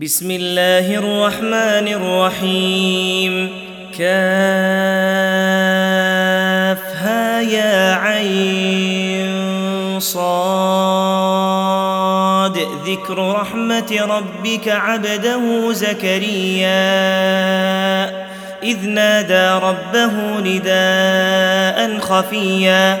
بسم الله الرحمن الرحيم كافها يا عين صاد ذكر رحمه ربك عبده زكريا اذ نادى ربه نداء خفيا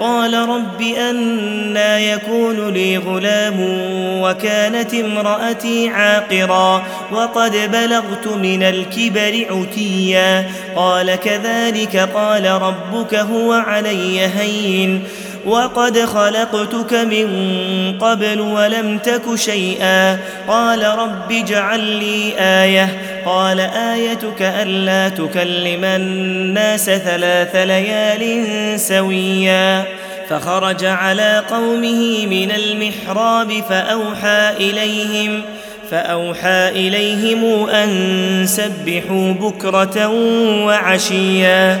قال رب أنا يكون لي غلام وكانت امرأتي عاقرا وقد بلغت من الكبر عتيا. قال كذلك قال ربك هو علي هين. وقد خلقتك من قبل ولم تك شيئا. قال رب اجعل لي آية. قال آيتك ألا تكلم الناس ثلاث ليال سويا. فخرج على قومه من المحراب فأوحى إليهم فأوحى إليهم أن سبحوا بكرة وعشيا.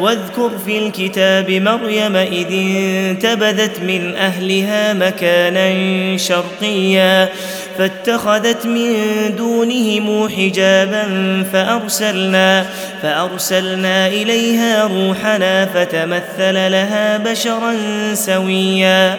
واذكر في الكتاب مريم إذ انتبذت من أهلها مكانا شرقيا فاتخذت من دونهم حجابا فأرسلنا فأرسلنا إليها روحنا فتمثل لها بشرا سويا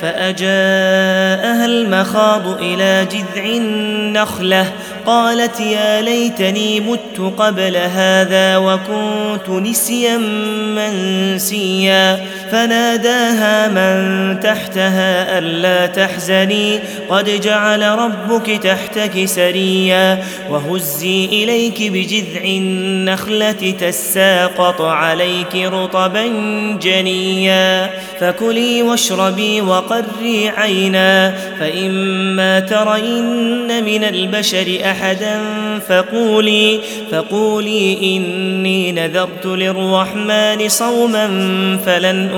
فأجاءها المخاض إلى جذع النخلة. قالت يا ليتني مت قبل هذا وكنت نسيا منسيا. فناداها من تحتها ألا تحزني. قد جعل ربك تحتك سريا. وهزي إليك بجذع النخلة تساقط عليك رطبا جنيا. فكلي واشربي وقري عينا. فإما ترين من البشر أحدا فقولي فقولي إني نذرت للرحمن صوما فلن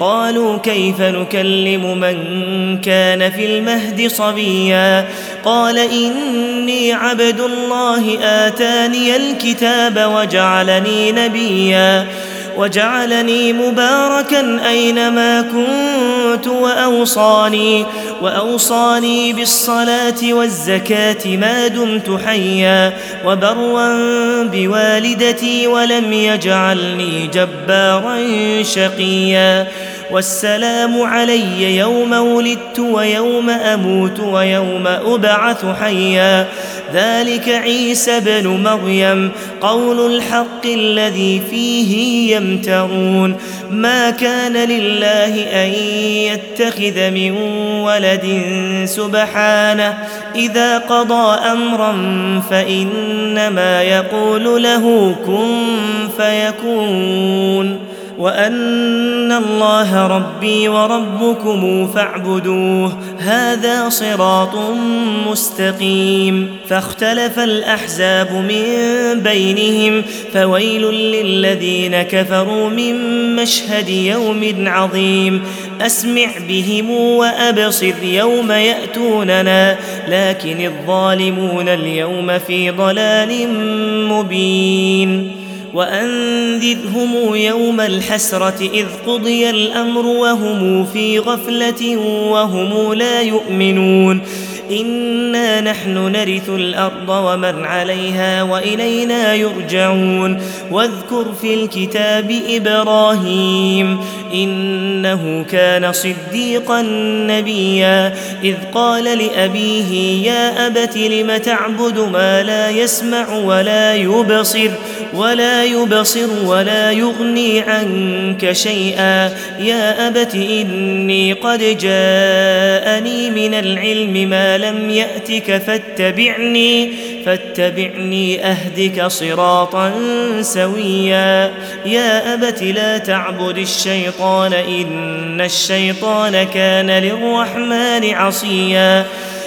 قالوا كيف نكلم من كان في المهد صبيا قال إني عبد الله آتاني الكتاب وجعلني نبيا وجعلني مباركا أينما كنت وأوصاني وأوصاني بالصلاة والزكاة ما دمت حيا وبرا بوالدتي ولم يجعلني جبارا شقيا. والسلام علي يوم ولدت ويوم أموت ويوم أبعث حيا. ذلك عيسى بن مريم. قول الحق الذي فيه يمترون. ما كان لله أن يتخذ من ولد سبحانه. إذا قضى أمرا فإنما يقول له كن فيكون. وأن الله ربي وربكم فاعبدوه هذا صراط مستقيم. فاختلف الأحزاب من بينهم فويل للذين كفروا من مشهد يوم عظيم. أسمع بهم وأبصر يوم يأتوننا لكن الظالمون اليوم في ضلال مبين. وأنذرهم يوم الحسرة إذ قضي الأمر وهم في غفلة وهم لا يؤمنون. إنا نحن نرث الأرض ومن عليها وإلينا يرجعون. واذكر في الكتاب إبراهيم إنه كان صديقا نبيا. إذ قال لأبيه يا أبت لم تعبد ما لا يسمع ولا يبصر؟ ولا يبصر ولا يغني عنك شيئا. يا أبت إني قد جاءني من العلم ما لم يأتك فاتبعني فاتبعني أهدك صراطا سويا. يا أبت لا تعبد الشيطان إن الشيطان كان للرحمن عصيا.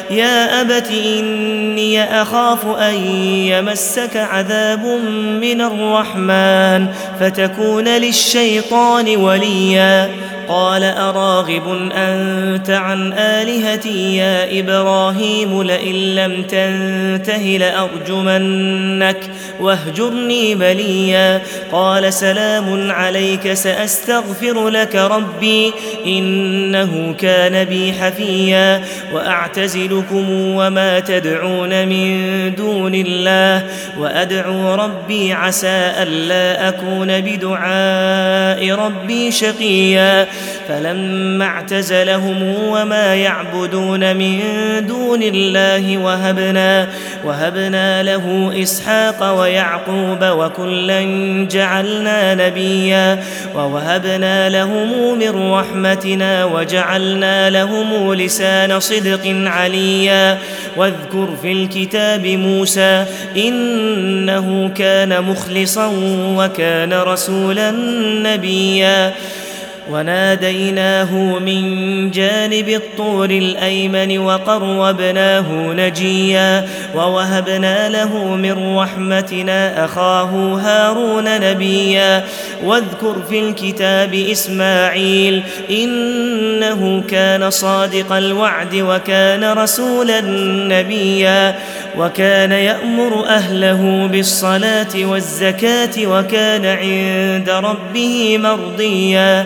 يا أبت إني أخاف أن يمسك عذاب من الرحمن فتكون للشيطان وليا. قال أراغب أنت عن آلهتي يا إبراهيم لئن لم تنته لأرجمنك واهجرني مليا قال سلام عليك سأستغفر لك ربي إنه كان بي حفيا وأعتزلكم وما تدعون من دون الله وأدعو ربي عسى ألا أكون بدعاء ربي شقيا فلما اعتزلهم وما يعبدون من دون الله وهبنا وهبنا له إسحاق ويعقوب وكلا جعلنا نبيا ووهبنا لهم من رحمتنا وجعلنا لهم لسان صدق عليا. واذكر في الكتاب موسى إنه كان مخلصا وكان رسولا نبيا. وناديناه من جانب الطور الأيمن وقربناه نجيا ووهبنا له من رحمتنا أخاه هارون نبيا واذكر في الكتاب إسماعيل إنه كان صادق الوعد وكان رسولا نبيا وكان يأمر أهله بالصلاة والزكاة وكان عند ربه مرضيا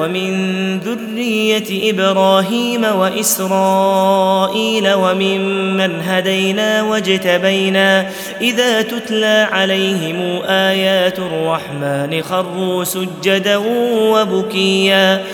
ومن ذرية إبراهيم وإسرائيل وممن هدينا واجتبينا إذا تتلى عليهم آيات الرحمن خروا سجدا وبكيا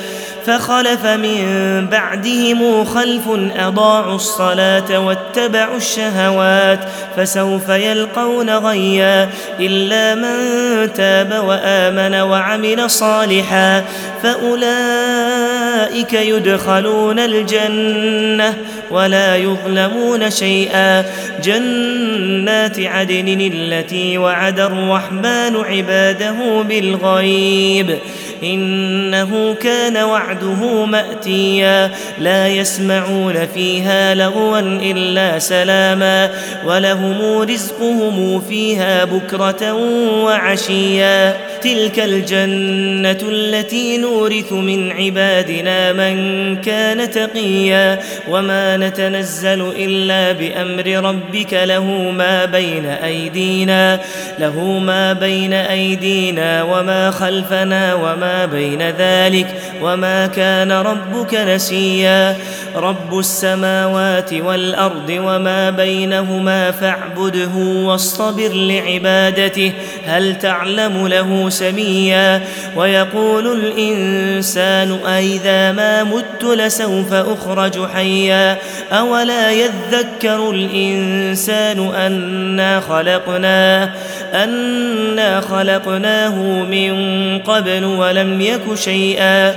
فخلف من بعدهم خلف أضاعوا الصلاة واتبعوا الشهوات فسوف يلقون غيا إلا من تاب وآمن وعمل صالحا فأولئك يدخلون الجنة ولا يظلمون شيئا. جنات عدن التي وعد الرحمن عباده بالغيب. إنه كان وعده مأتيا. لا يسمعون فيها لغوا إلا سلاما. ولهم رزقهم فيها بكرة وعشيا. تلك الجنة التي نور نورث من عبادنا من كان تقيا وما نتنزل إلا بأمر ربك له ما بين أيدينا له ما بين أيدينا وما خلفنا وما بين ذلك وما كان ربك نسيا. رب السماوات والأرض وما بينهما فاعبده واصطبر لعبادته هل تعلم له سميا ويقول الإنسان أإذا ما مت لسوف أخرج حيا أولا يذكر الإنسان أنا خلقناه أنا خلقناه من قبل ولم يك شيئا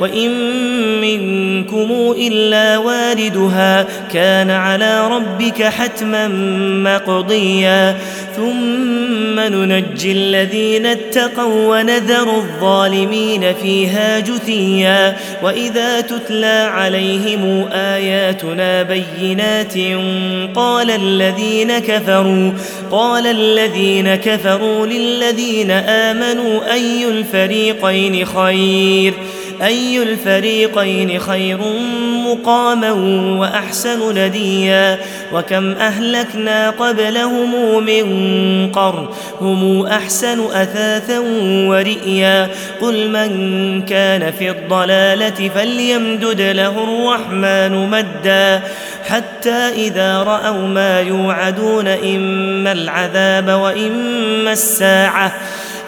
وإن منكم إلا واردها كان على ربك حتما مقضيا. ثم ننجي الذين اتقوا ونذر الظالمين فيها جثيا. وإذا تتلى عليهم آياتنا بينات قال الذين كفروا قال الذين كفروا للذين آمنوا أي الفريقين خير؟ أي الفريقين خير مقاما وأحسن نديا؟ وكم أهلكنا قبلهم من قرن؟ هم أحسن أثاثا ورئيا؟ قل من كان في الضلالة فليمدد له الرحمن مدا. حتى إذا رأوا ما يوعدون إما العذاب وإما الساعة.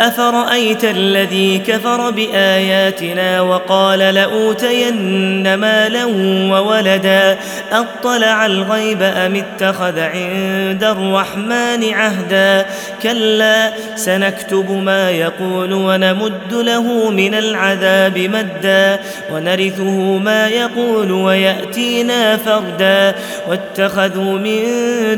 افرايت الذي كفر باياتنا وقال لاوتين مالا وولدا اطلع الغيب ام اتخذ عند الرحمن عهدا كلا سنكتب ما يقول ونمد له من العذاب مدا ونرثه ما يقول وياتينا فردا واتخذوا من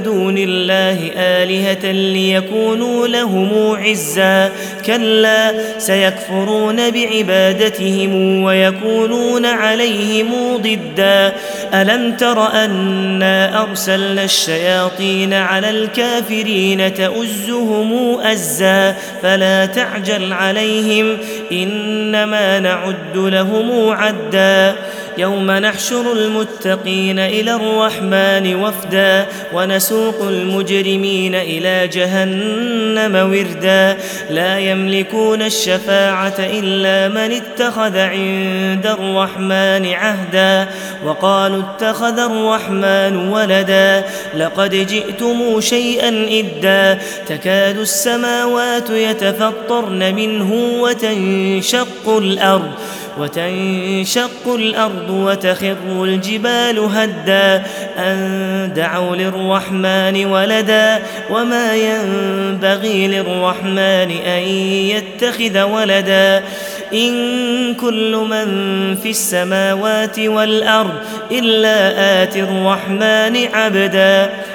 دون الله الهه ليكونوا لهم عزا كلا سيكفرون بعبادتهم ويكونون عليهم ضدا. ألم تر أنا أرسلنا الشياطين على الكافرين تؤزهم أزا؟ فلا تعجل عليهم إنما نعد لهم عدا. يوم نحشر المتقين إلى الرحمن وفدا ونسوق المجرمين إلى جهنم وردا. لا يملكون الشفاعة إلا من اتخذ عند الرحمن عهدا. وقالوا اتخذ الرحمن ولدا. لقد جئتم شيئا إدا. تكاد السماوات يتفطرن منه وتنشق الأرض وتنشق الأرض وتخر الجبال هدا أن دعوا للرحمن ولدا وما ينبغي للرحمن أن يتخذ ولدا إن كل من في السماوات والأرض إلا آتي الرحمن عبدا